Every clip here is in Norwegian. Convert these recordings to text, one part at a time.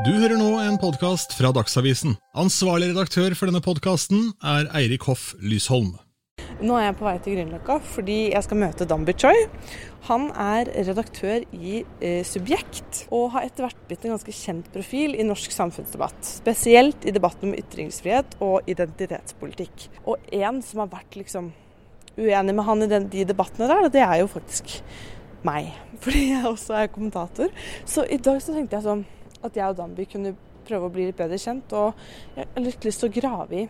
Du hører nå en podkast fra Dagsavisen. Ansvarlig redaktør for denne podkasten er Eirik Hoff Lysholm. Nå er jeg på vei til Grünerløkka fordi jeg skal møte Dambi Choi. Han er redaktør i eh, Subjekt, og har etter hvert blitt en ganske kjent profil i norsk samfunnsdebatt. Spesielt i debatten om ytringsfrihet og identitetspolitikk. Og en som har vært liksom uenig med han i den, de debattene der, det er jo faktisk meg. Fordi jeg også er kommentator. Så i dag så tenkte jeg sånn at jeg og Danby kunne prøve å bli litt bedre kjent. Og jeg har litt lyst til å grave i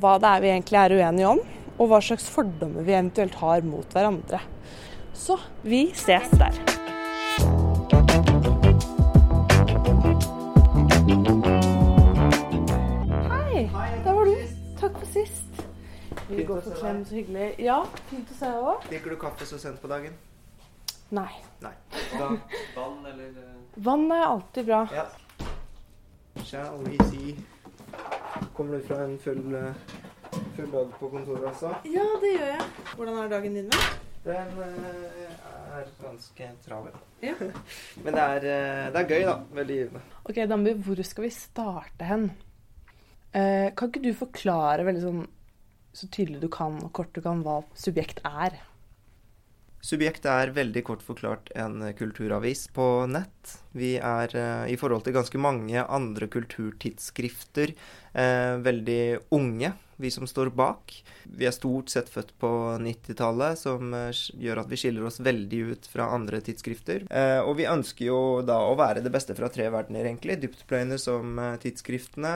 hva det er vi egentlig er uenige om, og hva slags fordommer vi eventuelt har mot hverandre. Så vi ses der. Hei, der var du. Takk for sist. Vi går se klem, så hyggelig. Ja, fint å se deg òg. Drikker du kaffe så sent på dagen? Nei. Nei. Da, vann eller eh, Vann er alltid bra. Ja. Shall we see Kommer du fra en full, eh, full dag på kontoret, altså? Ja, det gjør jeg. Hvordan er dagen din? da? Den eh, er ganske travel. Ja. Men det er, det er gøy, da. Veldig givende. Ok, Dambi, hvor skal vi starte hen? Eh, kan ikke du forklare veldig sånn så tydelig du kan og kort du kan hva subjekt er? Subjekt er veldig kort forklart en kulturavis på nett. Vi er eh, i forhold til ganske mange andre kulturtidsskrifter eh, veldig unge, vi som står bak. Vi er stort sett født på 90-tallet, som eh, gjør at vi skiller oss veldig ut fra andre tidsskrifter. Og vi ønsker jo da å være det beste fra tre verdener, egentlig. Dyptpløyende som tidsskriftene.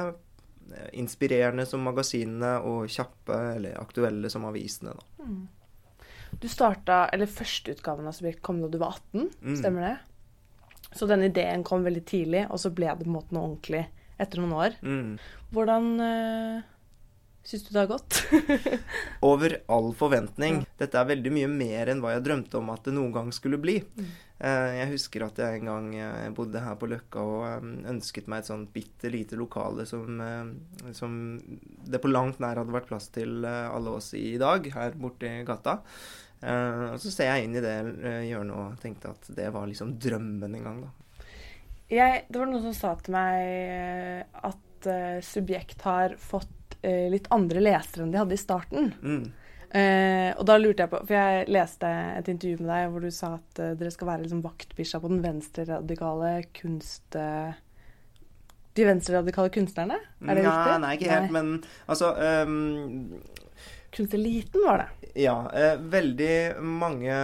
Inspirerende som magasinene og kjappe eller aktuelle som avisene. Da. Du starta, eller Førsteutgaven av Subjekt kom da du var 18, Mm. stemmer det? Så den ideen kom veldig tidlig, og så ble det på en måte noe ordentlig etter noen år. Mm. Hvordan øh, syns du det har gått? Over all forventning. Dette er veldig mye mer enn hva jeg drømte om at det noen gang skulle bli. Eh, Jeg husker at jeg en gang eh, bodde her på Løkka og eh, ønsket meg et sånt bitte lite lokale som, eh, som det på langt nær hadde vært plass til eh, alle oss i dag, her borte i gata. Eh, Og så ser jeg inn i det eh, hjørnet og tenkte at det var liksom drømmen en gang, da. Jeg, det var noen som sa til meg eh, at eh, Subjekt har fått eh, litt andre lesere enn de hadde i starten. Mm. Eh, og da lurte jeg på, for jeg leste et intervju med deg hvor du sa at uh, dere skal være liksom vaktbikkja på den venstreradikale kunst... Uh, de venstreradikale kunstnerne? Er det Nja, riktig? Nei, ikke helt, men altså um, Kunsteliten var det. Ja, veldig mange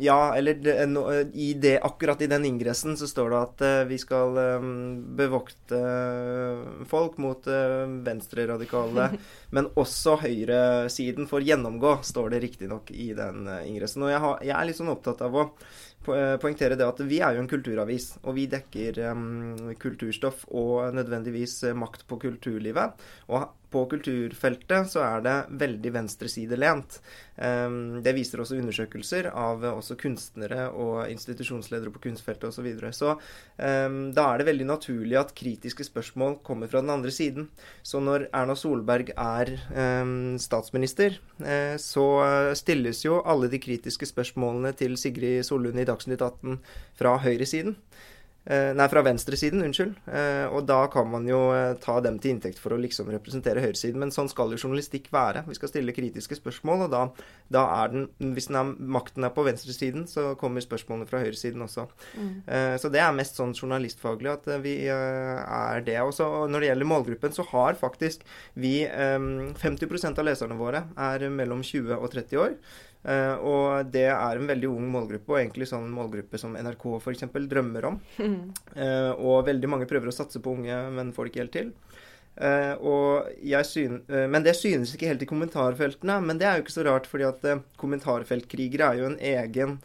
Ja, eller no, i det, akkurat i den ingressen så står det at eh, vi skal eh, bevokte eh, folk mot eh, venstreradikale, men også høyresiden får gjennomgå, står det riktignok i den eh, ingressen. Og jeg, har, jeg er litt sånn opptatt av å eh, poengtere det at vi er jo en kulturavis, og vi dekker um, kulturstoff og nødvendigvis eh, makt på kulturlivet. Og på kulturfeltet så er det veldig venstresidelent. Um, det viser også undersøkelser av også kunstnere og institusjonsledere på kunstfeltet osv. Så, så um, da er det veldig naturlig at kritiske spørsmål kommer fra den andre siden. Så når Erna Solberg er um, statsminister, eh, så stilles jo alle de kritiske spørsmålene til Sigrid Sollund i Dagsnytt 18 fra høyresiden. Eh, nei, fra venstresiden, unnskyld. Eh, og da kan man jo eh, ta dem til inntekt for å liksom representere høyresiden. Men sånn skal jo journalistikk være. Vi skal stille kritiske spørsmål, og da, da er den Hvis den er, makten er på venstresiden, så kommer spørsmålene fra høyresiden også. Mm. så det er mest sånn journalistfaglig at vi er det. Også. Og når det gjelder målgruppen, så har faktisk vi eh, 50% av leserne våre er mellom 20 og 30 år. Eh, og det er en veldig ung målgruppe, og egentlig sånn målgruppe som NRK f.eks. drømmer om. Uh, og veldig mange prøver å satse på unge, men får det ikke helt til. Uh, og jeg syn, men det synes ikke helt i kommentarfeltene. Men det er jo ikke så rart, fordi at kommentarfeltkrigere er jo en egen,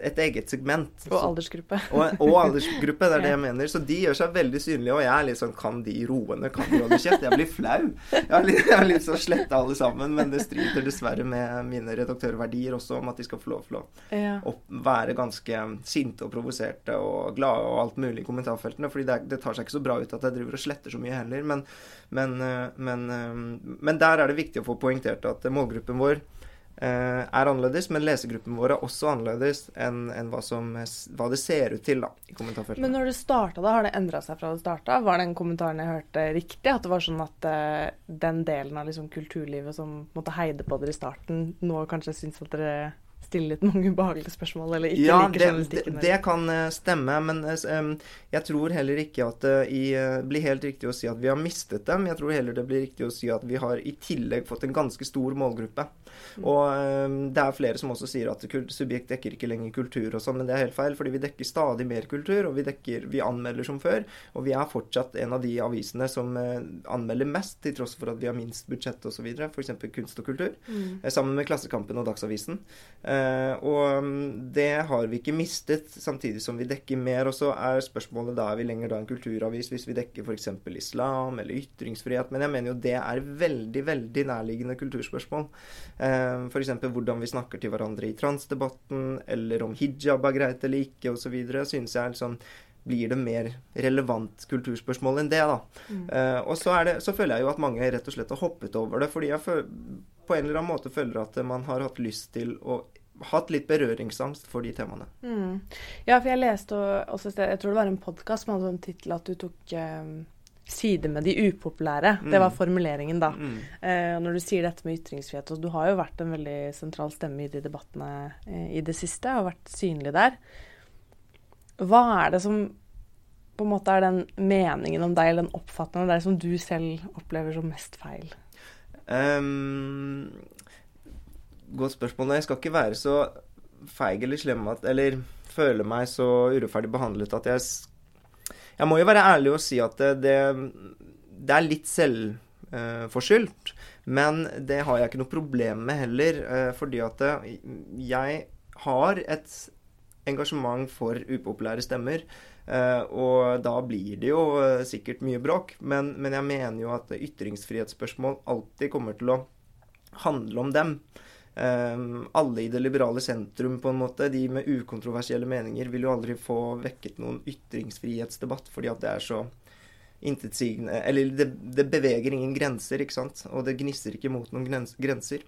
et eget segment. Og aldersgruppe. og, og aldersgruppe, det er det jeg mener. Så de gjør seg veldig synlige, og jeg er litt sånn Kan de roende? Kan de holde kjeft? Jeg blir flau. Jeg har lyst til å slette alle sammen, men det strider dessverre med mine redaktørverdier også, om at de skal få lov til å Ja. være ganske sinte og provoserte og glade og alt mulig i kommentarfeltene. fordi det, det tar seg ikke så bra ut at jeg driver og sletter så mye heller. Men, men, eh, men, eh, men der er det viktig å få poengtert at målgruppen vår er annerledes, men lesegruppen vår er også annerledes enn enn hva, hva det ser ut til da, i kommentarfeltet. Men når det starta, da, har det endra seg fra det starta? Var den kommentaren jeg hørte, riktig? At det var sånn at eh, den delen av liksom, kulturlivet som måtte heide på dere i starten, nå kanskje syns at dere stiller litt mange ubehagelige spørsmål, eller ikke ja, liker journalistikken? det, det kan eh, stemme, men eh, jeg tror heller ikke at det eh, blir helt riktig å si at vi har mistet dem. Jeg tror heller det blir riktig å si at vi har i tillegg fått en ganske stor målgruppe. Mm. Og det er flere som også sier at subjekt dekker ikke lenger kultur og sånn, men det er helt feil, fordi vi dekker stadig mer kultur, og vi, dekker, vi anmelder som før. Og vi er fortsatt en av de avisene som anmelder mest, til tross for at vi har minst budsjett osv., f.eks. kunst og kultur, Mm. sammen med Klassekampen og Dagsavisen. Eh, og mm, det har vi ikke mistet, samtidig som vi dekker mer. Og så er spørsmålet da er vi lenger da en kulturavis hvis vi dekker f.eks. islam eller ytringsfrihet. Men jeg mener jo det er veldig, veldig nærliggende kulturspørsmål. Eh, F.eks. hvordan vi snakker til hverandre i transdebatten, eller om hijab er greit eller ikke, osv. Synes jeg er sånn blir det mer relevant kulturspørsmål enn det, da. Mm. Eh, og så, det, så føler jeg jo at mange rett og slett har hoppet over det, fordi jeg føler, på en eller annen måte føler at man har hatt lyst til å hatt litt berøringsangst for de temaene. Mm. Ja, for jeg leste også jeg tror det var en podkast som hadde sånn tittel at du tok eh, side med de upopulære. Det var Mm. formuleringen, da. Mm. Eh, når du sier dette med ytringsfrihet, og du har jo vært en veldig sentral stemme i de debattene eh, i det siste, og vært synlig der. Hva er det som på en måte er den meningen om deg, eller den oppfatningen av deg som du selv opplever som mest feil? Ehm, godt spørsmål. Jeg skal ikke være så feig eller slem at Eller føle meg så urettferdig behandlet at jeg Jeg må jo være ærlig og si at det, det, det er litt selvforskyldt. men det har jeg ikke noe problem med heller, uh, fordi at eh, jeg har et engasjement for upopulære stemmer. Uh, og da blir det jo uh, sikkert mye bråk. Men, men jeg mener jo at ytringsfrihetsspørsmål alltid kommer til å handle om dem. Um, alle i det liberale sentrum, på en måte, de med ukontroversielle meninger, vil jo aldri få vekket noen ytringsfrihetsdebatt, fordi at det er så intetsigende Eller det, det beveger ingen grenser, ikke sant? Og det gnisser ikke mot noen grenser.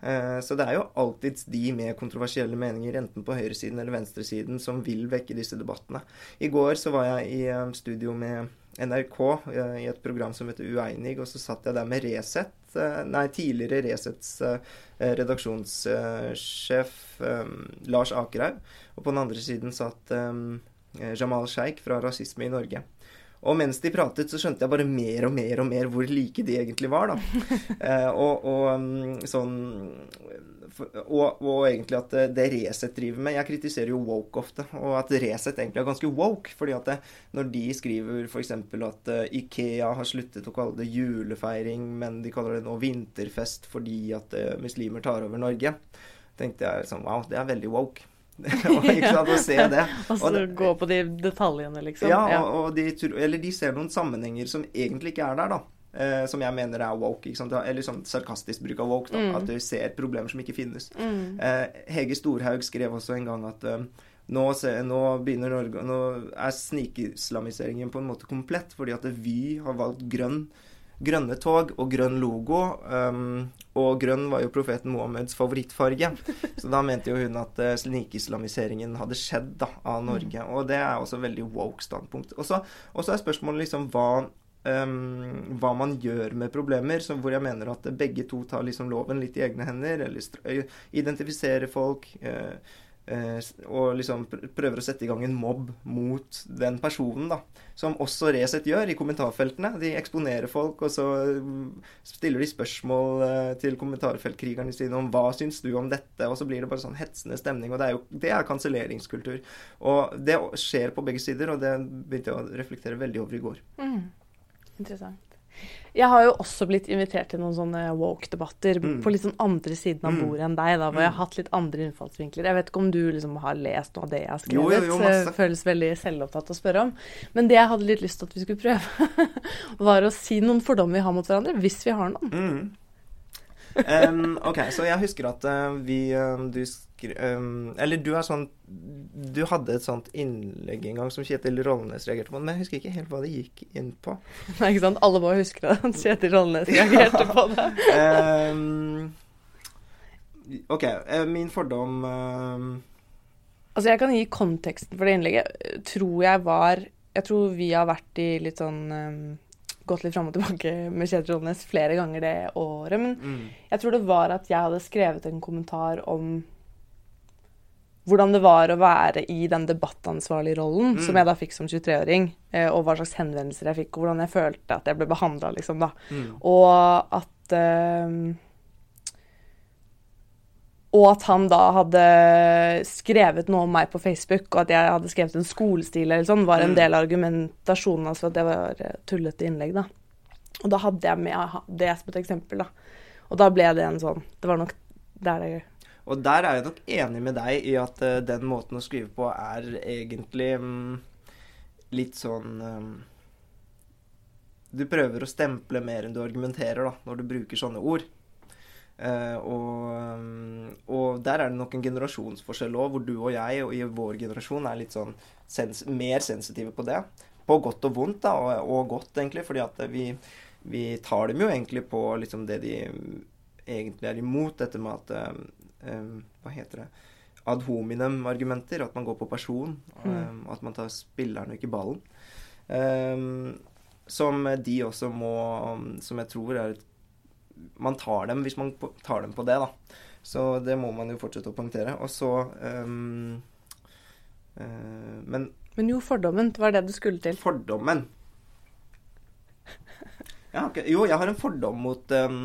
Eh, så det er jo alltids de med kontroversielle meninger, enten på høyresiden eller venstresiden, som vil vekke disse debattene. I går så var jeg i eh, studio med NRK eh, i et program som heter Ueinig, og så satt jeg der med Resett, eh, nei, tidligere Resets eh, redaksjonssjef Lars Akerhaug, og på den andre siden satt Jamal Sheikh fra Rasisme i Norge. Og mens de pratet, så skjønte jeg bare mer og mer og mer hvor like de egentlig var, da. Eh, og, og mm, sånn og, og egentlig at det, det Resett driver med Jeg kritiserer jo woke ofte, og at Resett egentlig er ganske woke. fordi at det, når de skriver f.eks. at eh, Ikea har sluttet å kalle det julefeiring, men de kaller det nå vinterfest fordi at eh, muslimer tar over Norge, tenkte jeg sånn Wow, det er veldig woke. ikke sant, å se det. Og så gå på de detaljene, liksom. Ja, og, og de, eller de ser noen sammenhenger som egentlig ikke er der, da. Eh, som jeg mener er woke. Eller sånn sarkastisk bruk av woke. Da. Mm. At du ser problemer som ikke finnes. Mm. Eh, Hege Storhaug skrev også en gang at eh, nå, se, nå begynner Norge Nå er snikislamiseringen på en måte komplett, fordi at Vy har valgt grønn grønne tog og grønn logo. Um, og grønn var jo profeten Mohammeds favorittfarge. Så da mente jo hun at uh, snikislamiseringen hadde skjedd da, av Norge. Og det er også veldig woke standpunkt. Og så er spørsmålet liksom hva um, hva man gjør med problemer, hvor jeg mener at begge to tar liksom loven litt i egne hender, eller identifiserer folk. s- og liksom prøver å sette i gang en mobb mot den personen, da. Som også Resett gjør i kommentarfeltene. De eksponerer folk, og så mm, stiller de spørsmål eh, til kommentarfeltkrigerne sine om hva syns du om dette, og så blir det bare sånn hetsende stemning. Og det er jo det er kanselleringskultur. Og det skjer på begge sider, og det begynte jeg å reflektere veldig over i går. Mm. Interessant. Jeg har jo også blitt invitert til noen sånne woke-debatter Mm. på litt sånn andre siden av Mm. bordet enn deg, da, hvor jeg Mm. har hatt litt andre innfallsvinkler. Jeg vet ikke om du liksom har lest noe av det jeg har skrevet. jo, jo. Det føles veldig selvopptatt å spørre om. Men det jeg hadde litt lyst til at vi skulle prøve, var å si noen fordommer vi har mot hverandre, hvis vi har noen. Mm. Em, ok, så jeg husker at uh, vi eh, Du skri... um, eller du er sånn Du hadde et sånt innlegg en gang som Kjetil Rollnes reagerte på, men jeg husker ikke helt hva det gikk inn på. Nei, ikke sant? Alle må huske det. Kjetil Rollnes reagerte på det. OK. Uh, Min fordom Altså, jeg kan gi konteksten for det innlegget. Tror jeg var Jeg tror vi har vært i litt sånn um, Gått litt fram og tilbake med Kjetil Rollnes flere ganger det året. Men mm, jeg tror det var at jeg hadde skrevet en kommentar om hvordan det var å være i den debattansvarlige rollen Mm. som jeg da fikk som 23-åring, eh, og hva slags henvendelser jeg fikk, og hvordan jeg følte at jeg ble behandla, liksom, da. mm, Og at eh, Og at han da hadde skrevet noe om meg på Facebook, og at jeg hadde skrevet en skolestil eller sånn, var en Mm. del av argumentasjonen hans for at det var eh, tullete innlegg, da. Og da hadde jeg med det som et eksempel, da. Og da ble det en sånn Det var nok der det Og der er jeg nok enig med deg i at uh, den måten å skrive på er egentlig um, litt sånn um, Du prøver å stemple mer enn du argumenterer, da, når du bruker sånne ord. Eh, og, mm, og der er det nok en generasjonsforskjell òg, hvor du og jeg og i vår generasjon er litt sånn sens mer sensitive på det. På godt og vondt, da, og, og godt, egentlig, fordi at vi, vi tar dem jo egentlig på liksom det de egentlig er imot, dette med at eh, Hva heter det? Ad hominem-argumenter. At man går på person. eh, at man tar spilleren og ikke ballen. Um, som de også må Som jeg tror er et Man tar dem hvis man tar dem på det, da. Så det må man jo fortsette å poengtere. Og så um, uh, Men Men jo, fordommen, det var det du skulle til. fordommen jeg ikke, Jo, jeg har en fordom mot um,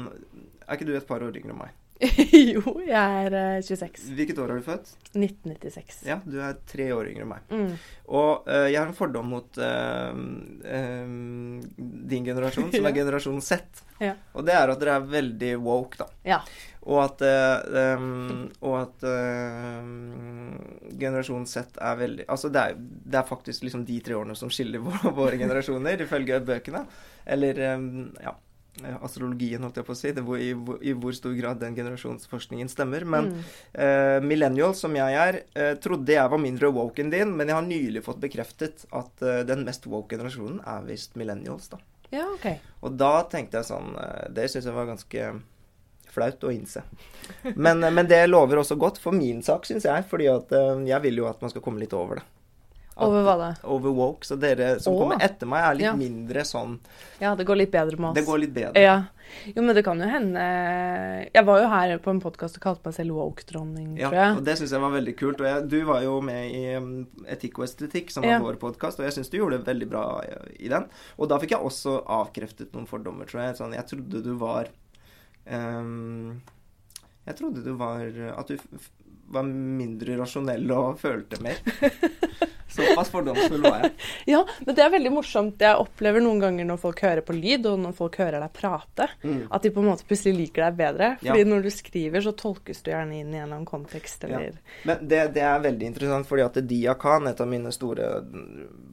Er ikke du et par år yngre enn meg? jo, jeg er eh, 26. Hvilket år er du født? 1996. Ja, du er tre år yngre enn meg. Mm. Og uh, jeg har en fordom mot uh, um, din generasjon, som er generasjon Z. Ja. Og det er at dere er veldig woke, da. Ja. Og at, uh, um, og at eh, generasjon Z er veldig Altså, det er, det er faktisk liksom de tre årene som skiller våre, våre generasjoner, ifølge bøkene. Eller um, ja, astrologien, holdt jeg på å si. Det, hvor, i, hvor, I hvor stor grad den generasjonsforskningen stemmer. Men Mm. uh, millennial, som jeg er, uh, trodde jeg var mindre woke enn din, men jeg har nylig fått bekreftet at uh, den mest woke generasjonen er visst millennials, da. ja, OK. Og da tenkte jeg sånn eh, Det syns jeg var ganske flaut å innse. Men, eh, men det lover også godt for min sak, syns jeg. Fordi at eh, jeg vil jo at man skal komme litt over det. Over hva da? Over woke. Så dere som Åh. kommer etter meg, er litt Ja. mindre sånn Ja, det går litt bedre med oss. Det går litt bedre. Ja. Jo, men det kan jo hende Jeg var jo her på en podkast og kalte meg selv woke-dronning, Ja, tror jeg. og det syns jeg var veldig kult. Og jeg, du var jo med i um, Etikk og estetikk, som var Ja. vår podkast, og jeg syns du gjorde det veldig bra i, i den. Og da fikk jeg også avkreftet noen fordommer, tror jeg. Sånn, jeg trodde du var um, Jeg trodde du var At du var mindre rasjonell og følte mer. Såpass fordomsfull var jeg. Ja, men det er veldig morsomt. Jeg opplever noen ganger når folk hører på lyd, og når folk hører deg prate, Mm. at de på en måte plutselig liker deg bedre. Ja. Fordi når du skriver, så tolkes du gjerne inn i en eller annen kontekst, Ja. Men det, det er veldig interessant, fordi at Dia Khan, et av mine store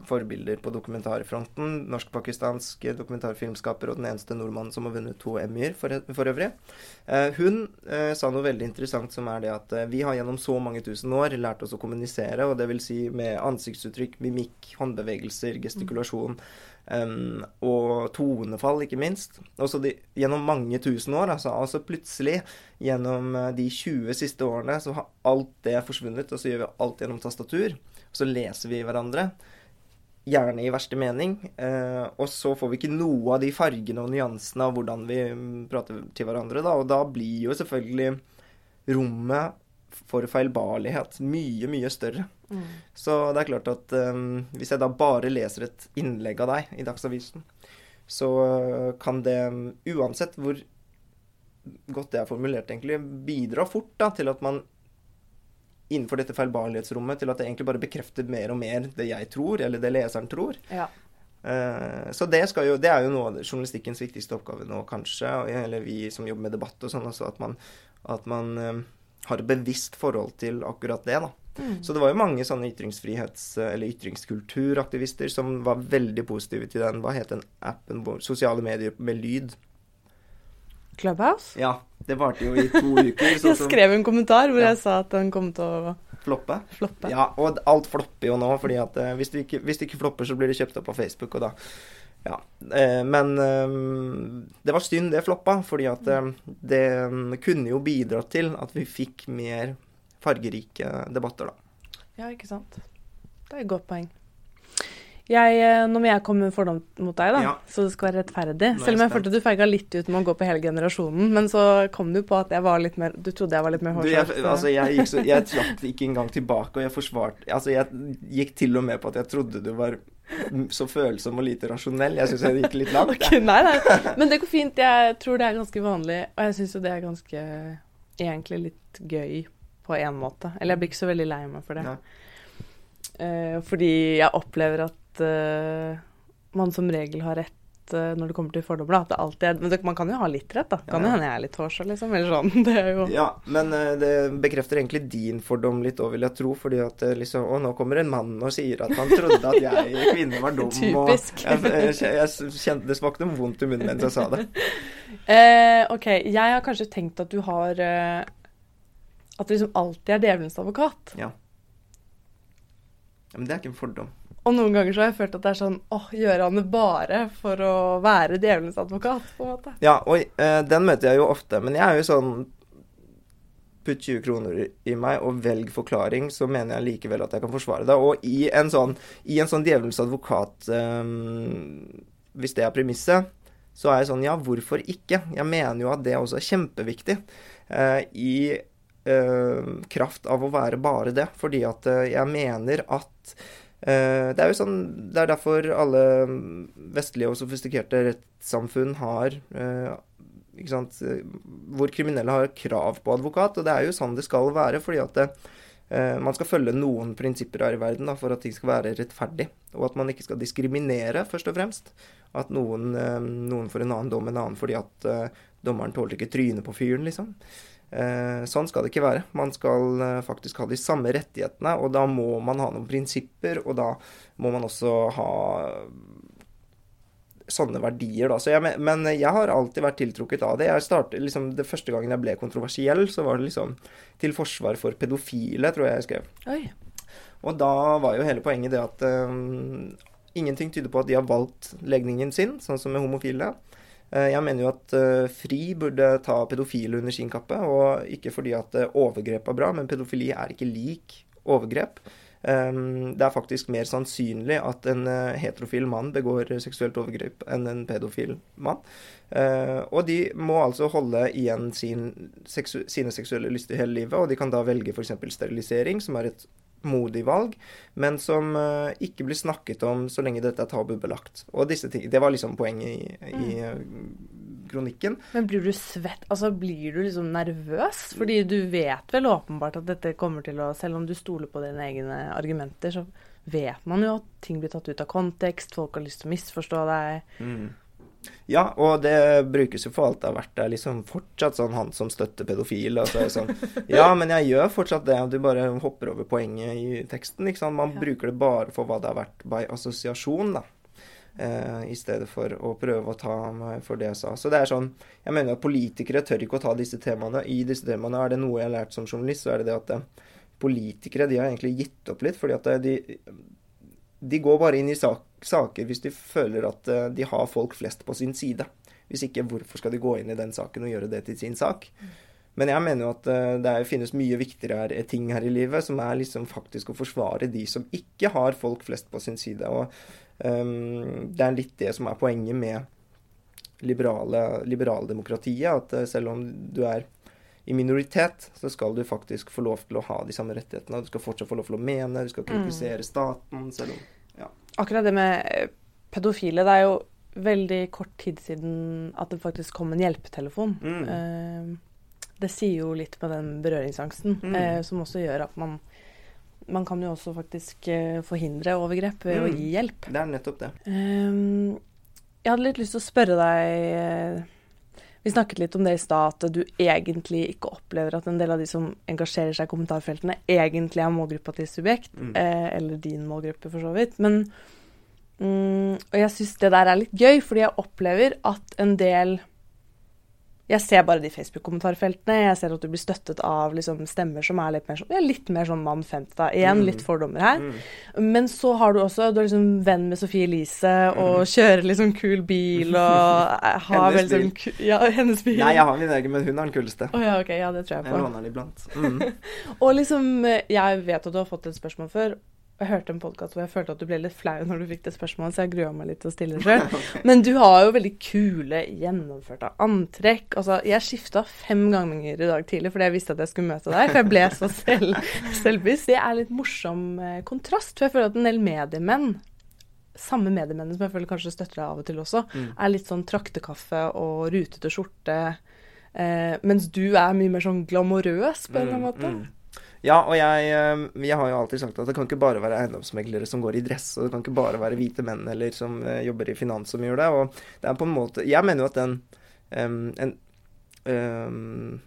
forbilder på dokumentarfronten, norsk-pakistansk dokumentarfilmskaper og den eneste nordmannen som har vunnet to Emmyer for, for øvrig, uh, hun uh, sa noe veldig interessant som er det at uh, vi har gjennom så mange tusen år lært oss å kommunisere, og det vil si med ansiktsuttrykk, mimikk, håndbevegelser, gestikulasjon. um, og tonefall, ikke minst. Også de, gjennom mange tusen år. Altså, altså plutselig, gjennom eh, de 20 siste årene, så har alt det forsvunnet, og så gjør vi alt gjennom tastatur. Og så leser vi hverandre. Gjerne i verste mening. Eh, og så får vi ikke noe av de fargene og nyansene av hvordan vi mm, prater til hverandre. Da. Og da blir jo selvfølgelig rommet for feilbarlighet mye, mye større. Mm. Så det er klart at um, hvis jeg da bare leser et innlegg av deg i Dagsavisen, så uh, kan det, um, uansett hvor godt det er formulert, egentlig, bidra fort da, til at man innenfor dette feilbarlighetsrommet, til at det egentlig bare bekrefter mer og mer det jeg tror, eller det leseren tror. Ja. Eh, så det, jo, det er jo noe av journalistikkens viktigste oppgave nå, kanskje, eller vi som jobber med debatt og sånn, at man, at man eh, har et bevisst forhold til akkurat det, da. Mm. Så det var jo mange sånne ytringsfrihets- eller ytringskulturaktivister som var veldig positive til den, hva het den appen, sosiale medier med lyd. Clubhouse? Ja, det varte jo i to uker, Jeg skrev en kommentar hvor Ja. jeg sa at den kom til å floppe. floppe. Ja, og alt flopper jo nå, fordi at eh, hvis, det ikke, hvis det ikke flopper, så blir det kjøpt opp av Facebook, og da Ja. Eh, men eh, det var synd det floppa, fordi at eh, det kunne jo bidratt til at vi fikk mer fargerike debatter, da. Ja, ikke sant. Det er et godt poeng. Jeg, eh, nå må jeg komme med en fordom mot deg, da, Ja. så det skal være rettferdig. Er Selv om jeg følte du feiga litt ut med å gå på hele generasjonen. Men så kom du på at jeg var litt mer Du trodde jeg var litt mer hårsår. altså, jeg, gikk så, jeg trakk ikke engang tilbake, og jeg forsvarte Altså, jeg gikk til og med på at jeg trodde du var så følsom og lite rasjonell. Jeg syns jeg gikk litt langt. Okay, nei, nei. Men det går fint. Jeg tror det er ganske vanlig, og jeg syns jo det er ganske Egentlig litt gøy på en måte. Eller jeg blir ikke så veldig lei meg for det. Ja. Eh, fordi jeg opplever at eh, man som regel har rett eh, når det kommer til fordommer. At det alltid er, men man kan jo ha litt rett, da. Kan Ja. jo hende jeg er litt hårsår, liksom. Eller sånn. Det er jo Ja, men eh, det bekrefter egentlig din fordom litt òg, vil jeg tro. Fordi at eh, liksom Å, nå kommer en mann og sier at han trodde at jeg kvinne var dum. Typisk. Og jeg, jeg, jeg kjente Det smakte vondt i munnen mens jeg sa det. Eh, OK, jeg har kanskje tenkt at du har eh, At du liksom alltid er djevelens advokat. Ja. ja. Men det er ikke en fordom. Og noen ganger så har jeg følt at det er sånn åh, gjør han det bare for å være djevelens advokat, på en måte? Ja, og eh, den møter jeg jo ofte. Men jeg er jo sånn Putt 20 kroner i meg og velg forklaring, så mener jeg likevel at jeg kan forsvare det. Og i en sånn, i en sånn djevelens advokat eh, Hvis det er premisset, så er jeg sånn Ja, hvorfor ikke? Jeg mener jo at det også er kjempeviktig. eh, I eh, kraft av å være bare det. Fordi at jeg mener at det er jo sånn Det er derfor alle vestlige og sofistikerte rettssamfunn har eh, ikke sant, eh, Hvor kriminelle har krav på advokat. Og det er jo sånn det skal være. fordi at det, eh, man skal følge noen prinsipper her i verden da, for at ting skal være rettferdig. Og at man ikke skal diskriminere, først og fremst. At noen, eh, noen får en annen dom enn en annen fordi at eh, dommeren tåler ikke trynet på fyren, liksom. Eh, sånn skal det ikke være. Man skal eh, faktisk ha de samme rettighetene, og da må man ha noen prinsipper, og da må man også ha sånne verdier, da. Så jeg, men- jeg har alltid vært tiltrukket av det. Jeg startet, liksom, det Første gangen jeg ble kontroversiell, så var det liksom til forsvar for pedofile, tror jeg jeg skrev. Oi. Og da var jo hele poenget det at eh, ingenting tyder på at de har valgt legningen sin, sånn som med homofile. Eh, jeg mener jo at eh, FRI burde ta pedofile under sin kappe, og ikke fordi at eh, overgrep er bra, men pedofili er ikke lik overgrep. Eh, det er faktisk mer sannsynlig at en eh, heterofil mann begår seksuelt overgrep enn en pedofil mann. Eh, og de må altså holde igjen sin, sine seksuelle lyster hele livet, og de kan da velge f.eks. sterilisering, som er et modig valg, men som uh, ikke blir snakket om så lenge dette er tabubelagt. Og disse ting, Det var liksom poenget i, i uh, kronikken. Men blir du svett Altså, blir du liksom nervøs? Fordi du vet vel åpenbart at dette kommer til å Selv om du stoler på dine egne argumenter, så vet man jo at ting blir tatt ut av kontekst, folk har lyst til å misforstå deg. Ja, og det brukes jo for alt det har vært. Det er liksom fortsatt sånn han som støtter pedofile. Og så det sånn Ja, men jeg gjør fortsatt det. Du bare hopper over poenget i teksten. ikke sant? Man Ja. bruker det bare for hva det har vært by assosiasjon, da. Eh, I stedet for å prøve å ta meg for det jeg sa. Så det er sånn Jeg mener at politikere tør ikke å ta disse temaene. I disse temaene er det noe jeg har lært som journalist, så er det det at eh, politikere de har egentlig gitt opp litt. fordi at eh, de de går bare inn i sak saker hvis de føler at eh, de har folk flest på sin side. Hvis ikke, hvorfor skal de gå inn i den saken og gjøre det til sin sak? Men jeg mener jo at eh, det finnes mye viktigere ting her i livet, som er liksom faktisk å forsvare de som ikke har folk flest på sin side. Og um, det er litt det som er poenget med liberale, liberaldemokratiet. At eh, selv om du er i minoritet, så skal du faktisk få lov til å ha de samme rettighetene. Du skal fortsatt få lov til å mene, du skal kritisere staten, selv om Akkurat det med eh, pedofile, det er jo veldig kort tid siden at det faktisk kom en hjelpetelefon. Mm. Eh, det sier jo litt med den berøringsangsten, Mm. eh, som også gjør at man man kan jo også faktisk forhindre overgrep ved å Mm. gi hjelp. Det er nettopp det. Jeg hadde litt lyst til å spørre deg Vi snakket litt om det i stad, at du egentlig ikke opplever at en del av de som engasjerer seg i kommentarfeltene, egentlig er målgruppa til subjekt, Mm. eh, eller din målgruppe for så vidt. Men mm, Og jeg syns det der er litt gøy, fordi jeg opplever at en del jeg ser bare de Facebook-kommentarfeltene. Jeg ser at du blir støttet av liksom, stemmer som er litt mer sånn, ja, litt mer sånn mann 50. da. Igjen Mm. litt fordommer her. Mm. Men så har du også Du er liksom venn med Sophie Elise og kjører liksom kul bil og har Hennes veldig sånn bil. Ja, hennes bil. Nei, jeg har min egen, men hun er den kuleste. Oh, ja, okay, Ja, det tror jeg på. Jeg låner den iblant. Mm. Og liksom eh, Jeg vet at du har fått et spørsmål før. Jeg hørte en podkast hvor jeg følte at du ble litt flau når du fikk det spørsmålet, så jeg grua meg litt til å stille det sjøl. Men du har jo veldig kule, gjennomførte antrekk. Altså, jeg skifta fem ganger i dag tidlig fordi jeg visste at jeg skulle møte deg, for jeg ble så selv, selvbevisst. Det er litt morsom eh, kontrast, for jeg føler at en del mediemenn samme mediemennene som jeg føler kanskje støtter deg av og til også, Mm. er litt sånn traktekaffe og rutete skjorte. Eh, mens du er mye mer sånn glamorøs på en eller annen måte. Mm, mm. Ja, og jeg, eh, jeg har jo alltid sagt at det kan ikke bare være eiendomsmeglere som går i dress, og det kan ikke bare være hvite menn eller som eh, jobber i finans som gjør det. Og det er på en måte Jeg mener jo at den um, en, um,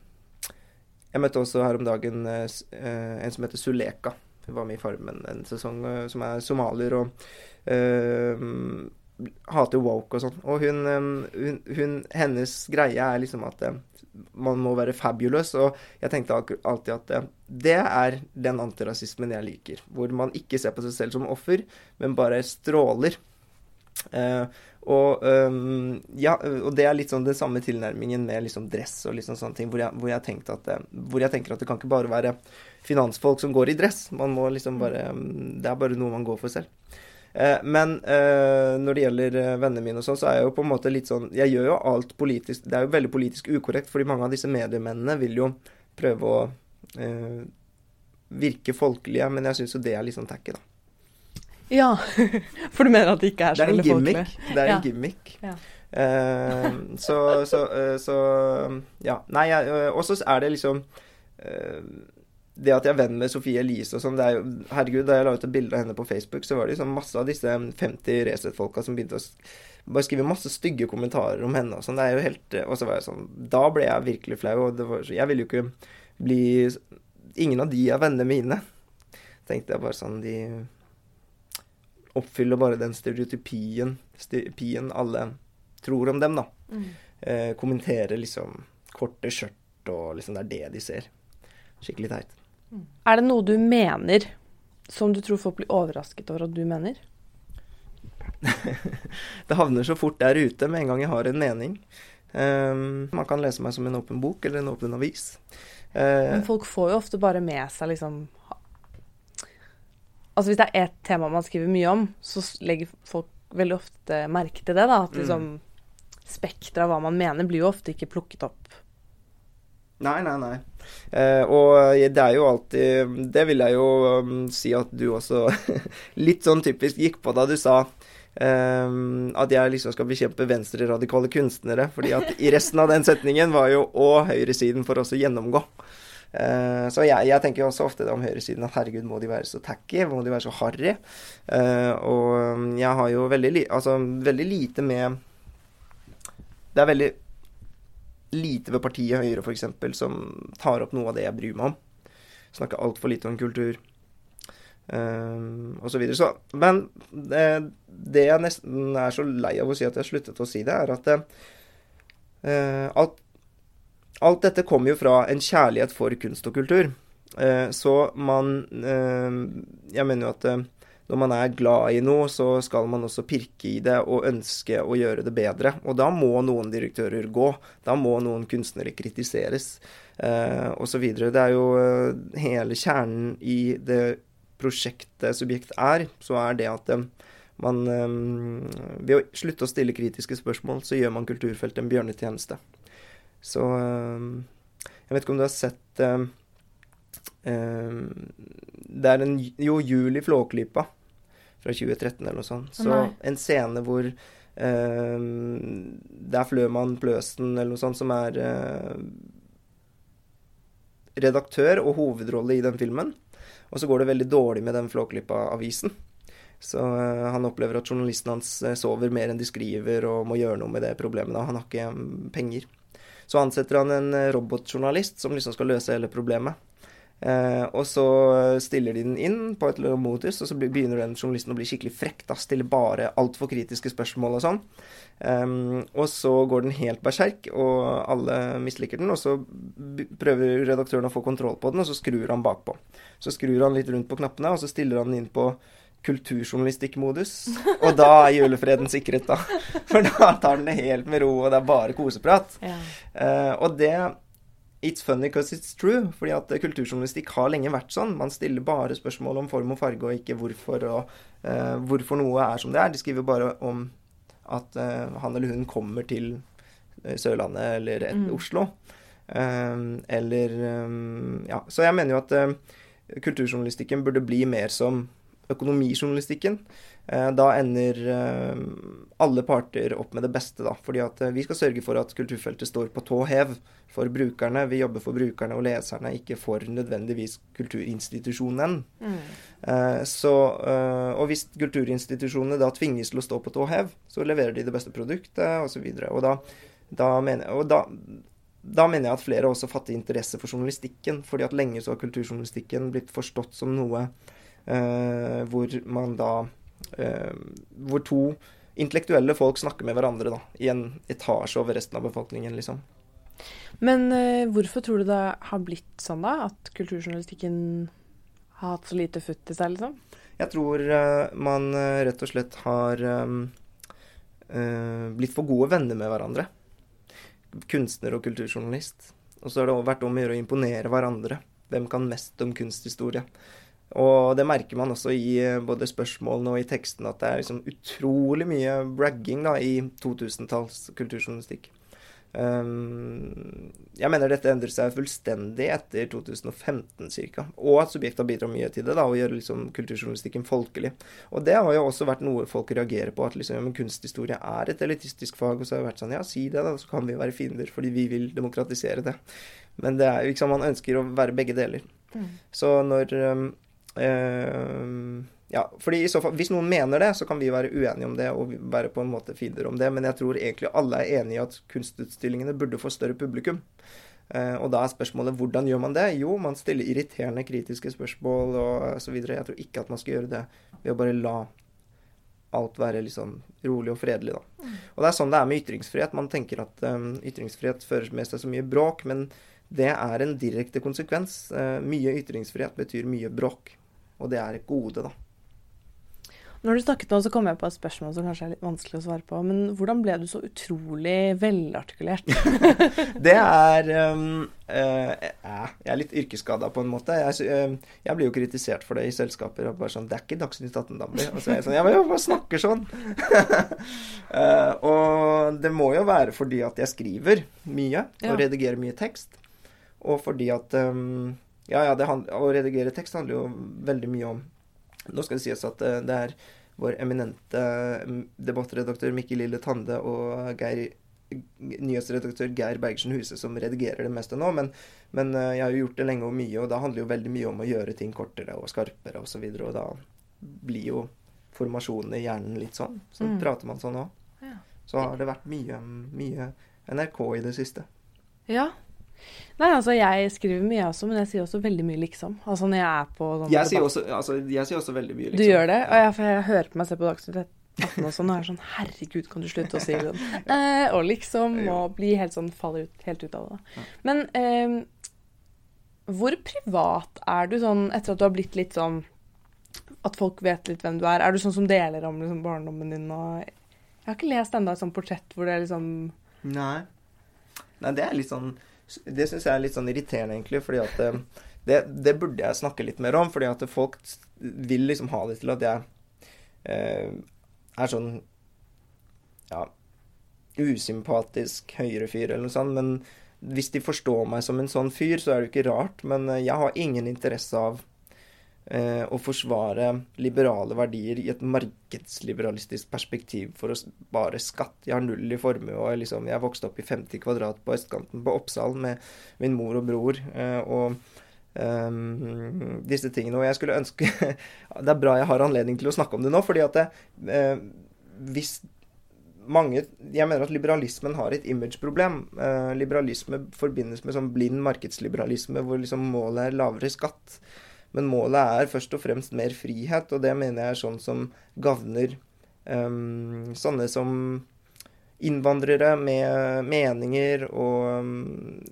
Jeg møtte også her om dagen eh, en som heter Suleka. Hun var med i Farmen en sesong, som er somalier og uh, hater woke og sånn. Og hun, hun, hun Hennes greie er liksom at man må være fabulous. Og jeg tenkte alltid at eh, det er den antirasismen jeg liker. Hvor man ikke ser på seg selv som offer, men bare stråler. Uh, og, um, ja, og det er litt sånn den samme tilnærmingen med liksom dress og liksom sånne ting, hvor jeg, hvor, jeg at, det- hvor jeg tenker at det kan ikke bare være finansfolk som går i dress. Man må liksom bare mm, Det er bare noe man går for selv. Eh, men eh, når det gjelder eh, vennene mine og sånn, så er jeg jo på en måte litt sånn Jeg gjør jo alt politisk Det er jo veldig politisk ukorrekt, fordi mange av disse mediemennene vil jo prøve å eh, virke folkelige, men jeg syns jo det er litt sånn tacky, da. Ja, for du mener at det ikke er Det så er en veldig folkelig? gimmick. Det er Ja. en gimmick. Ja. Eh, så, så, så Ja. Nei, og så er det liksom eh, Det at jeg er venn med Sofie Elise og sånn, det er jo Herregud, da jeg la ut et bilde av henne på Facebook, så var det liksom masse av disse 50 Resett-folka som begynte å bare skrive masse stygge kommentarer om henne og sånn. Det er jo helt eh, Og så var jeg sånn Da ble jeg virkelig flau, og det var så Jeg ville jo ikke bli Ingen av de er vennene mine. Tenkte jeg bare sånn De oppfyller bare den stereotypien, stereotypien alle tror om dem, da. Mm. Eh, kommenterer liksom korte skjørt og liksom det er det de ser. Skikkelig teit. Er det noe du mener som du tror folk blir overrasket over at du mener? Det havner så fort der ute med en gang jeg har en mening. Um, man kan lese meg som en åpen bok eller en åpen avis. Uh, Men folk får jo ofte bare med seg liksom Altså hvis det er ett tema man skriver mye om, så legger folk veldig ofte merke til det. da, At Mm. liksom spekteret av hva man mener, blir jo ofte ikke plukket opp. Nei, nei, nei. Eh, og det er jo alltid Det vil jeg jo um, si at du også litt sånn typisk gikk på da du sa um, at jeg liksom skal bekjempe venstreradikale kunstnere. fordi at i resten av den setningen var jo 'og høyresiden for oss å gjennomgå'. Uh, så jeg, jeg tenker jo også ofte om høyresiden at herregud, må de være så tacky? Må de være så harry? Uh, og um, jeg har jo veldig, li altså, veldig lite med Det er veldig lite ved partiet Høyre f.eks. som tar opp noe av det jeg bryr meg om. Snakker altfor lite om kultur um, osv. Så, videre. så Men det, det jeg nesten er så lei av å si at jeg har sluttet å si det, er at uh, alt, alt dette kommer jo fra en kjærlighet for kunst og kultur. Uh, så man uh, Jeg mener jo at eh, når man er glad i noe, så skal man også pirke i det og ønske å gjøre det bedre. Og da må noen direktører gå. Da må noen kunstnere kritiseres, eh, osv. Det er jo eh, hele kjernen i det prosjektet Subjekt er, så er det at eh, man eh, Ved å slutte å stille kritiske spørsmål, så gjør man kulturfeltet en bjørnetjeneste. Så Jeg vet ikke om du har sett Det er en Jo, Jul i Flåklypa fra 2013 eller noe sånt. Så nei. en scene hvor eh, det er Fløman Pløsen eller noe sånt som er eh, redaktør og hovedrolle i den filmen. Og så går det veldig dårlig med den Flåklypa-avisen. Så uh, han opplever at journalisten hans eh, sover mer enn de skriver, og må gjøre noe med det problemet. da. Han har ikke mm, penger. Så ansetter han en robotjournalist som liksom skal løse hele problemet. Eh, og så stiller de den inn på et eller annet modus, og så begynner den journalisten å bli skikkelig frekk. da, Stiller bare altfor kritiske spørsmål og sånn. Um, og så går den helt berserk, og alle misliker den. Og så prøver redaktøren å få kontroll på den, og så skrur han bakpå. Så skrur han litt rundt på knappene, og så stiller han den inn på kulturjournalistikkmodus. Og da er julefreden sikret, da. For da tar den det helt med ro, og det er bare koseprat. Ja. Uh, og det It's funny because it's true. fordi at kulturjournalistikk har lenge vært sånn. Man stiller bare spørsmål om form og farge, og ikke hvorfor, og uh, hvorfor noe er som det er. De skriver bare om at uh, han eller hun kommer til Sørlandet eller et, mm. Oslo. Um, eller um, Ja. Så jeg mener jo at uh, kulturjournalistikken burde bli mer som økonomijournalistikken. Eh, da ender eh, alle parter opp med det beste, da. Fordi at eh, vi skal sørge for at kulturfeltet står på tå hev for brukerne. Vi jobber for brukerne og leserne, ikke for nødvendigvis kulturinstitusjonen. Mm. Så, og hvis kulturinstitusjonene da tvinges til å stå på tå hev, så leverer de det beste produktet, osv. Og, og da, da mener og da, da mener jeg at flere også fatter interesse for journalistikken. fordi at lenge så har kulturjournalistikken blitt forstått som noe hvor man da eh, Hvor to intellektuelle folk snakker med hverandre da, i en etasje over resten av befolkningen, liksom. Men uh, hvorfor tror du det har blitt sånn, da? At kulturjournalistikken har hatt så lite futt i seg, liksom? Jeg tror man rett og slett har blitt for gode venner med hverandre. Kunstner og kulturjournalist. Og så har det vært om å gjøre å imponere hverandre. Hvem kan mest om kunsthistorie? Og det merker man også i eh, både spørsmålene og i teksten, at det er liksom utrolig mye bragging da, i 2000-talls kulturjournalistikk. Um, jeg mener dette endret seg fullstendig etter 2015 ca. Og at subjekta bidrar mye til det, da, å gjøre liksom, kulturjournalistikken folkelig. Og det har jo også vært noe folk reagerer på, at liksom, ja, kunsthistorie er et elitistisk fag. Og så har det vært sånn ja, si det, da, så kan vi være fiender, fordi vi vil demokratisere det. Men det er jo liksom, man ønsker å være begge deler. Mm. Så når um, ja, fordi i så fall, Hvis noen mener det, så kan vi være uenige om det og være på en måte fiender om det. Men jeg tror egentlig alle er enige i at kunstutstillingene burde få større publikum. Uh, og da er spørsmålet hvordan gjør man det? Jo, man stiller irriterende kritiske spørsmål og så videre. Jeg tror ikke at man skal gjøre det ved å bare la alt være litt sånn rolig og fredelig, da. Og det er sånn det er med ytringsfrihet. Man tenker at um, ytringsfrihet fører med seg så mye bråk, men det er en direkte konsekvens. Uh, mye ytringsfrihet betyr mye bråk. Og det er et gode, da. Når du snakket nå, så kom jeg på et spørsmål som kanskje er litt vanskelig å svare på. Men hvordan ble du så utrolig velartikulert? det er um, uh, Jeg er litt yrkesskada på en måte. Jeg, uh, jeg, blir jo kritisert for det i selskaper. Og bare sånn 'Det er ikke Dagsnytt 18-damer. Og så er jeg sånn 'Ja, men jeg bare snakker sånn'. uh, og det må jo være fordi at jeg skriver mye og ja. redigerer mye tekst. Og fordi at um, ja, ja, å redigere tekst handler jo veldig mye om Nå skal det sies at eh, det er vår eminente mm, debattredaktør Mikkel Lille Tande og Geir, nyhetsredaktør Geir Bergersen Huse som redigerer det meste nå. Men, men, eh, jeg har jo gjort det lenge og mye, og da handler jo veldig mye om å gjøre ting kortere og skarpere osv. Og, så videre, og da blir jo formasjonen i hjernen litt sånn. Så mm. prater man sånn òg. Ja. Så har det vært mye, mye NRK i det siste. Ja, Nei, altså jeg skriver mye også, men jeg sier også veldig mye liksom. Altså når jeg er på sånn jeg sier, også, altså, jeg sier også veldig mye liksom. Du gjør det? Og jeg, jeg hører på meg selv på Dagsnytt 18 og sånn, og er sånn Herregud, kan du slutte å si det? Eh, og liksom, og bli helt sånn Faller ut, helt ut av det. Da. Men eh, hvor privat er du sånn etter at du har blitt litt sånn At folk vet litt hvem du er? Er du sånn som deler om liksom, barndommen din og Jeg har ikke lest enda et sånt portrett hvor det er liksom Nei. Nei, det er litt sånn det syns jeg er litt sånn irriterende, egentlig, fordi at eh, det, det, burde jeg snakke litt mer om. Fordi at folk vil liksom ha det til at jeg eh, er sånn ja, usympatisk høyrefyr eller noe sånt. Men hvis de forstår meg som en sånn fyr, så er det jo ikke rart. Men eh, jeg har ingen interesse av å forsvare liberale verdier i et markedsliberalistisk perspektiv for å spare skatt. Jeg har null i formue, og liksom, jeg vokste opp i 50 kvadrat på østkanten på Oppsal med min mor og bror. Eh, og um, disse tingene. Og jeg skulle ønske Det er bra jeg har anledning til å snakke om det nå, fordi at det, eh, hvis mange Jeg mener at liberalismen har et imageproblem. Eh, liberalisme forbindes med sånn blind markedsliberalisme hvor liksom målet er lavere skatt. Men målet er først og fremst mer frihet, og det mener jeg er sånn som gagner um, sånne som innvandrere med meninger og um,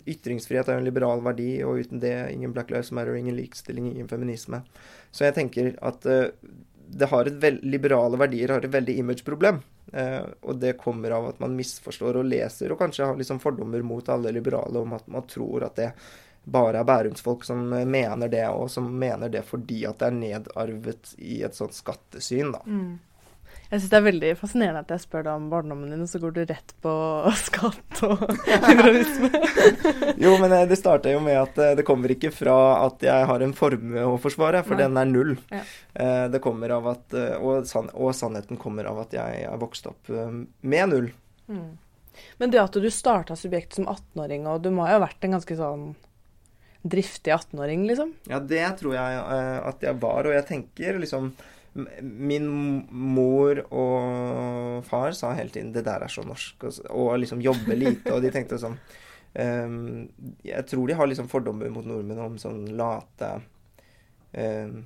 Ytringsfrihet er jo en liberal verdi, og uten det ingen Black Lives Matter, ingen likestilling, ingen feminisme. Så jeg tenker at uh, det har et veld, liberale verdier har et veldig imageproblem. Uh, og det kommer av at man misforstår og leser, og kanskje har liksom fordommer mot alle liberale om at man tror at det bare er bærumsfolk som mener det, og som mener det fordi at det er nedarvet i et sånt skattesyn, da. Mm. Jeg syns det er veldig fascinerende at jeg spør deg om barndommen din, og så går du rett på skatt og liberalisme. jo, men eh, det starta jo med at eh, det kommer ikke fra at jeg har en formue å forsvare, for Nei. den er null. Ja. Eh, det kommer av at og, sann, og, sannheten kommer av at jeg er vokst opp med null. Mm. Men det at du starta Subjekt som 18-åring, og du må jo ha vært en ganske sånn driftig 18-åring, liksom? Ja, det tror jeg at jeg var, og jeg tenker liksom Min mor og far sa hele tiden 'det der er så norsk', og, og liksom jobbe lite. Og de tenkte sånn um, Jeg tror de har liksom fordommer mot nordmenn om sånn late um,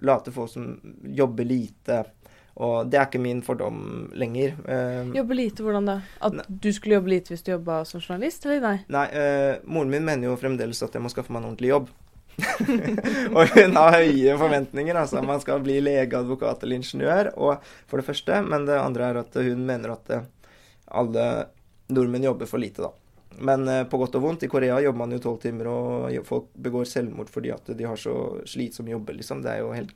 Late folk som jobber lite. Og det er ikke min fordom lenger. Uh, jobbe lite, hvordan da? At ne. du skulle jobbe lite hvis du jobba som journalist, eller nei? Nei, uh, moren min mener jo fremdeles at jeg må skaffe meg en ordentlig jobb. og hun har høye forventninger. altså Man skal bli lege, advokat eller ingeniør. Og for det første. Men det andre er at hun mener at eh, alle nordmenn jobber for lite, da. Men på godt og vondt. I Korea jobber man jo tolv timer, og folk begår selvmord fordi at de har så slitsomme jobber, liksom. Det er jo helt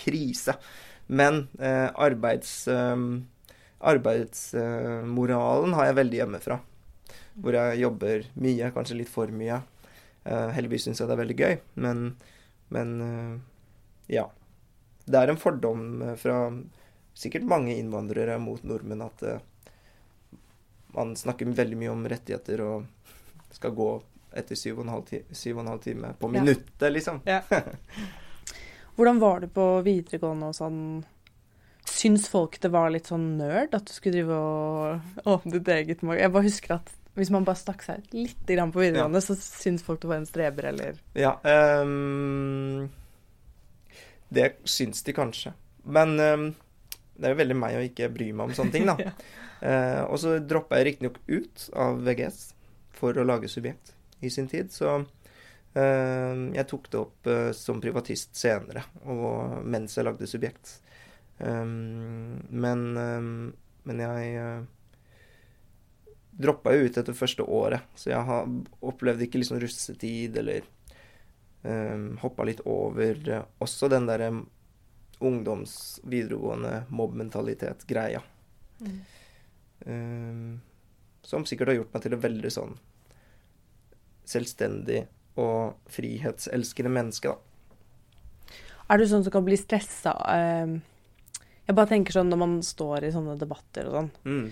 krise. Men eh, arbeids, eh, arbeidsmoralen har jeg veldig hjemmefra. Hvor jeg jobber mye, kanskje litt for mye. Uh, heldigvis syns jeg det er veldig gøy, men, men ja. Det er en fordom eh, fra sikkert mange innvandrere mot nordmenn at man snakker veldig mye om rettigheter og skal gå etter syv og en halv, ti syv og en halv time på minuttet, ja. liksom. Ja. Hvordan var det på videregående og sånn? Syns folk det var litt sånn nerd at du skulle drive og åpne ditt eget mag... Jeg bare husker at hvis man bare stakk seg litt på videregående, ja. så syns folk du var en streber, eller Ja. Um, det syns de kanskje. Men um, det er jo veldig meg å ikke bry meg om sånne ting, da. ja. uh, og så droppa jeg riktignok ut av VGS for å lage Subjekt i sin tid, så jeg tok det opp uh, som privatist senere, og mens jeg lagde Subjekt. Um, men, men jeg droppa jo ut etter første året, så jeg har opplevd ikke liksom russetid eller um, ehm, hoppa litt over uh, også den derre ungdoms, videregående mobbmentalitet-greia. Mm. Um, som sikkert har gjort meg til en veldig sånn selvstendig og frihetselskende menneske, da. Er du sånn som kan bli stressa? Jeg bare tenker sånn når man står i sånne debatter og sånn. Mm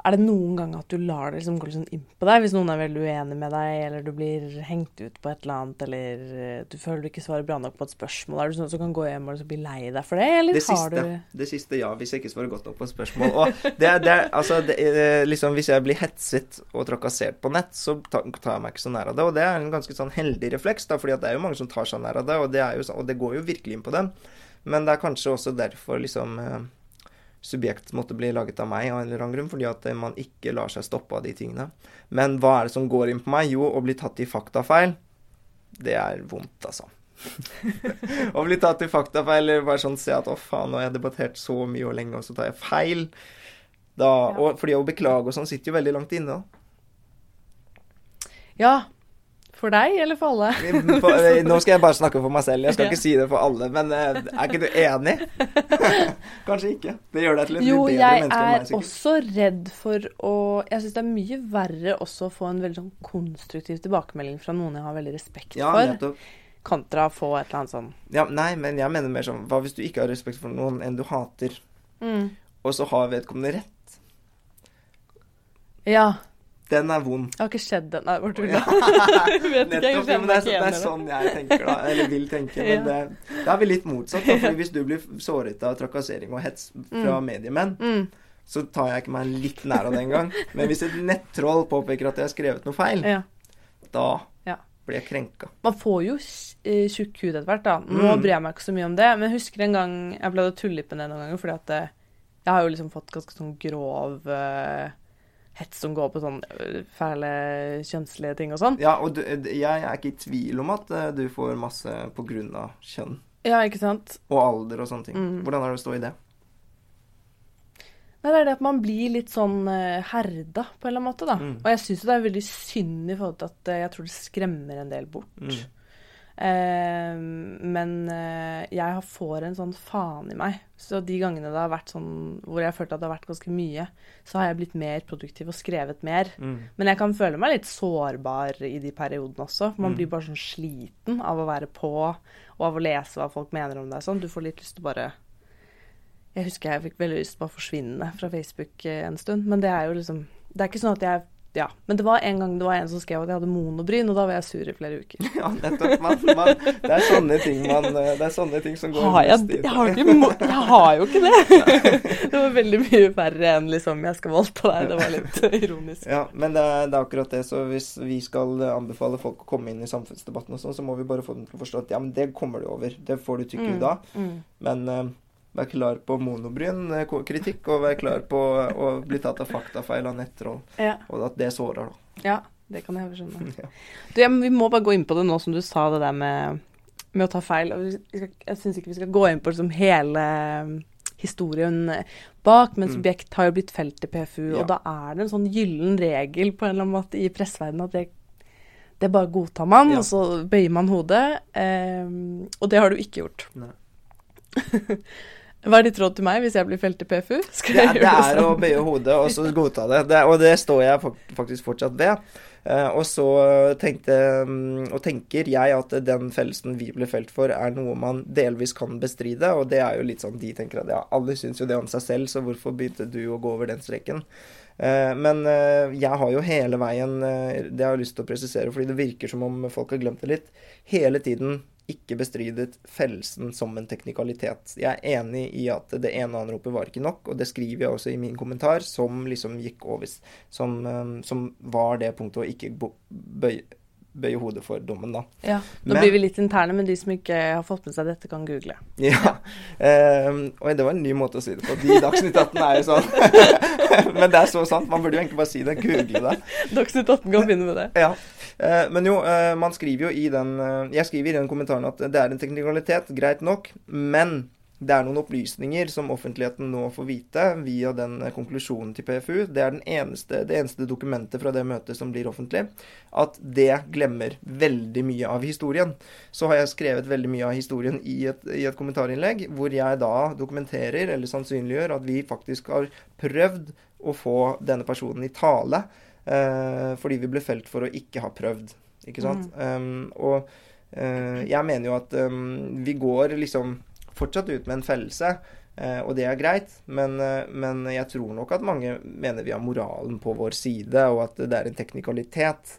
er det noen gang at du lar det liksom gå litt sånn inn på deg hvis noen er veldig uenig med deg, eller du blir hengt ut på et eller annet, eller eh, du føler du ikke svarer bra nok på et spørsmål? Er du sånn som kan gå hjem og bli lei deg for det, eller det har siste, du Det siste, ja. Hvis jeg ikke svarer godt nok på et spørsmål. Og det, det, altså, det, liksom, hvis jeg blir hetset og trakassert på nett, så tar, jeg meg ikke så nær av det. Og det er en ganske sånn heldig refleks, da, fordi det er jo mange som tar seg nær av det, og det, jo, og det går jo virkelig inn på dem. Men det er kanskje også derfor liksom eh, subjekt måtte bli laget av meg av en eller annen grunn, fordi at man ikke lar seg stoppe av de tingene. Men hva er det som går inn på meg? Jo, å bli tatt i faktafeil, det er vondt, altså. å bli tatt i faktafeil, eller bare sånn se at å faen, nå har jeg debattert så mye og lenge, og så tar jeg feil. Da, ja. og, fordi å beklage og sånn sitter jo veldig langt inne. Ja, for deg eller for alle? For, nå skal jeg bare snakke for meg selv. Jeg skal ikke si det for alle. Men eh, er ikke du enig? Kanskje ikke. Det gjør deg til et jo, bedre menneske enn meg. Jo, jeg er også redd for å Jeg syns det er mye verre også å få en veldig sånn konstruktiv tilbakemelding fra noen jeg har veldig respekt ja, for. Nettopp. Kontra å få et eller annet sånn Ja, nei, men jeg mener mer sånn Hva hvis du ikke har respekt for noen enn du hater, mm. og så har vedkommende rett? Ja. Den er vond. Det har ikke skjedd den. der, bare tulla. Nettopp. Det, er, det er sånn jeg tenker, da. Eller vil tenke. Men det, da er vi litt motsatt. Da, fordi hvis du blir såret av trakassering og hets fra mm. mediemenn, mm. så tar jeg ikke meg litt nær av det engang. Men hvis et nettroll påpeker at jeg har skrevet noe feil, Ja. da blir jeg krenka. Man får jo eh, tjukk hud etter hvert, da. Nå Mm. bryr jeg meg ikke så mye om det, men jeg husker en gang jeg pleide å tulle litt med det noen ganger, fordi at eh, jeg har jo liksom fått ganske sånn grov eh, hets som går på sånn eh, fæle kjønnslige ting og sånn. Ja, og du, jeg er ikke i tvil om at eh, du får masse på grunn av kjønn Ja, ikke sant? og alder og sånne ting. Mm. Hvordan er det å stå i det? Nei, det er det at man blir litt sånn herda, på en eller annen måte, da. Mm. Og jeg syns det er veldig synd i forhold til at jeg tror det skremmer en del bort. Mm. Eh, men eh, jeg får en sånn faen i meg. Så de gangene det har vært sånn hvor jeg følte at det har vært ganske mye, så har jeg blitt mer produktiv og skrevet mer. Mm. Men jeg kan føle meg litt sårbar i de periodene også. Man Mm. blir bare sånn sliten av å være på og av å lese hva folk mener om deg. Sånn. Du får litt lyst til å bare Jeg husker jeg fikk veldig lyst til å bare forsvinne fra Facebook eh, en stund. Men det er jo liksom Det er ikke sånn at jeg Ja. Men det var en gang det var en som skrev at jeg hadde monobryn, og da var jeg sur i flere uker. Ja, nettopp. Man, man, det er sånne ting man eh, Det er sånne ting som går Har jeg, i- jeg, har ikke, jeg har jo ikke det! Det var veldig mye verre enn liksom jeg skal voldta deg. Det var litt ironisk. Ja, men det er, det er akkurat det. Så hvis vi skal anbefale folk å komme inn i samfunnsdebatten og sånn, så må vi bare få dem til å forstå at ja, men det kommer du over. Det får du tykke ut av. Mm. Men eh, vær klar på monobryn-kritikk, og vær klar på å bli tatt av faktafeil av nettroll. Ja. Og at det sårer, da. Ja, det kan jeg skjønne. Ja. Du, jeg, vi må bare gå inn på det nå som du sa det der med, med å ta feil. Og jeg syns ikke vi skal gå inn på liksom hele um, historien bak, men Mm. Subjekt har jo blitt felt i PFU, Ja. og da er det en sånn gyllen regel på en eller annen måte i presseverdenen at det, det bare godtar man, Ja. og så bøyer man hodet. Um, og det har du ikke gjort. Nei. Hva er ditt råd til meg hvis jeg blir felt i PFU? Det, er- det gjøre er å sånn? bøye hodet og så godta det. det. Og det står jeg faktisk fortsatt ved. Eh, og så tenkte mm, og tenker jeg at den fellelsen vi ble felt for, er noe man delvis kan bestride. Og det er jo litt sånn de tenker at ja, alle syns jo det om seg selv, så hvorfor begynte du å gå over den streken? Eh, men eh, jeg har jo hele veien Det har jeg lyst til å presisere, fordi det virker som om folk har glemt det litt. Hele tiden ikke bestridet fellelsen som en teknikalitet. Jeg er enig i at det ene anropet var ikke nok, og det skriver jeg også i min kommentar, som liksom gikk over Som, som var det punktet å ikke bøye, bøye hodet for dommen, da. Ja, nå Men- blir vi litt interne, men de som ikke har fått med seg dette, kan google. Ja. Um, oi, det var en ny måte å si det på. De Dagsnytt 18 er jo sånn. Men det er så sant. Man burde jo egentlig bare si det. Google det. Dagsnytt 18 kan begynne med det. Ja. Uh, men jo, uh, man skriver jo i den uh, Jeg skriver i den kommentaren at det er en teknikalitet, greit nok, men det er noen opplysninger som offentligheten nå får vite via den eh, konklusjonen til PFU. Det er den eneste, det eneste dokumentet fra det møtet som blir offentlig. At det glemmer veldig mye av historien. Så har jeg skrevet veldig mye av historien i et, i et kommentarinnlegg, hvor jeg da dokumenterer, eller sannsynliggjør, at vi faktisk har prøvd å få denne personen i tale. eh, fordi vi ble felt for å ikke ha prøvd. Ikke sant? Um, og eh, jeg mener jo at um, vi går liksom fortsatt ut med en fellelse. eh, og det er greit, men, eh, men jeg tror nok at mange mener vi har moralen på vår side, og at det er en teknikalitet.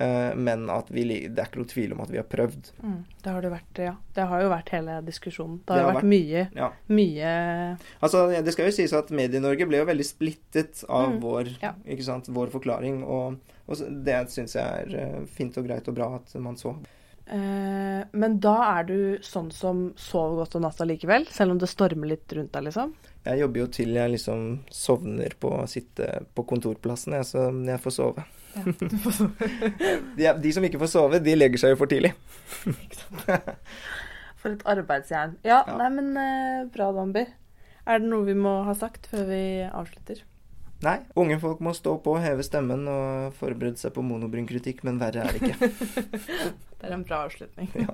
eh, men at vi, det er ikke noe tvil om at vi har prøvd. Mm, det har det vært, ja. Det har jo vært hele diskusjonen. Det har Det har vært mye, Ja. mye Altså, Det skal jo sies at Medie-Norge ble jo veldig splittet av Mm, vår, ja. vår forklaring. Og, og det syns jeg er fint og greit og bra at man så. Eh, Men da er du sånn som sover godt om natta likevel? Selv om det stormer litt rundt deg, liksom? Jeg jobber jo til jeg liksom sovner på å sitte på kontorplassen, jeg, så jeg får sove. de, de som ikke får sove, de legger seg jo for tidlig. For et arbeidsjern. Ja, Ja. nei, men eh, bra, Dambi. Er det noe vi må ha sagt før vi avslutter? Nei, unge folk må stå på, heve stemmen og forberede seg på monobrynkritikk, men verre er det ikke. Det er en bra avslutning. Ja.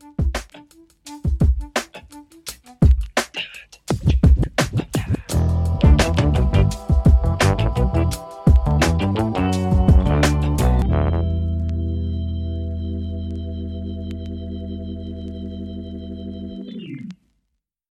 Thank you.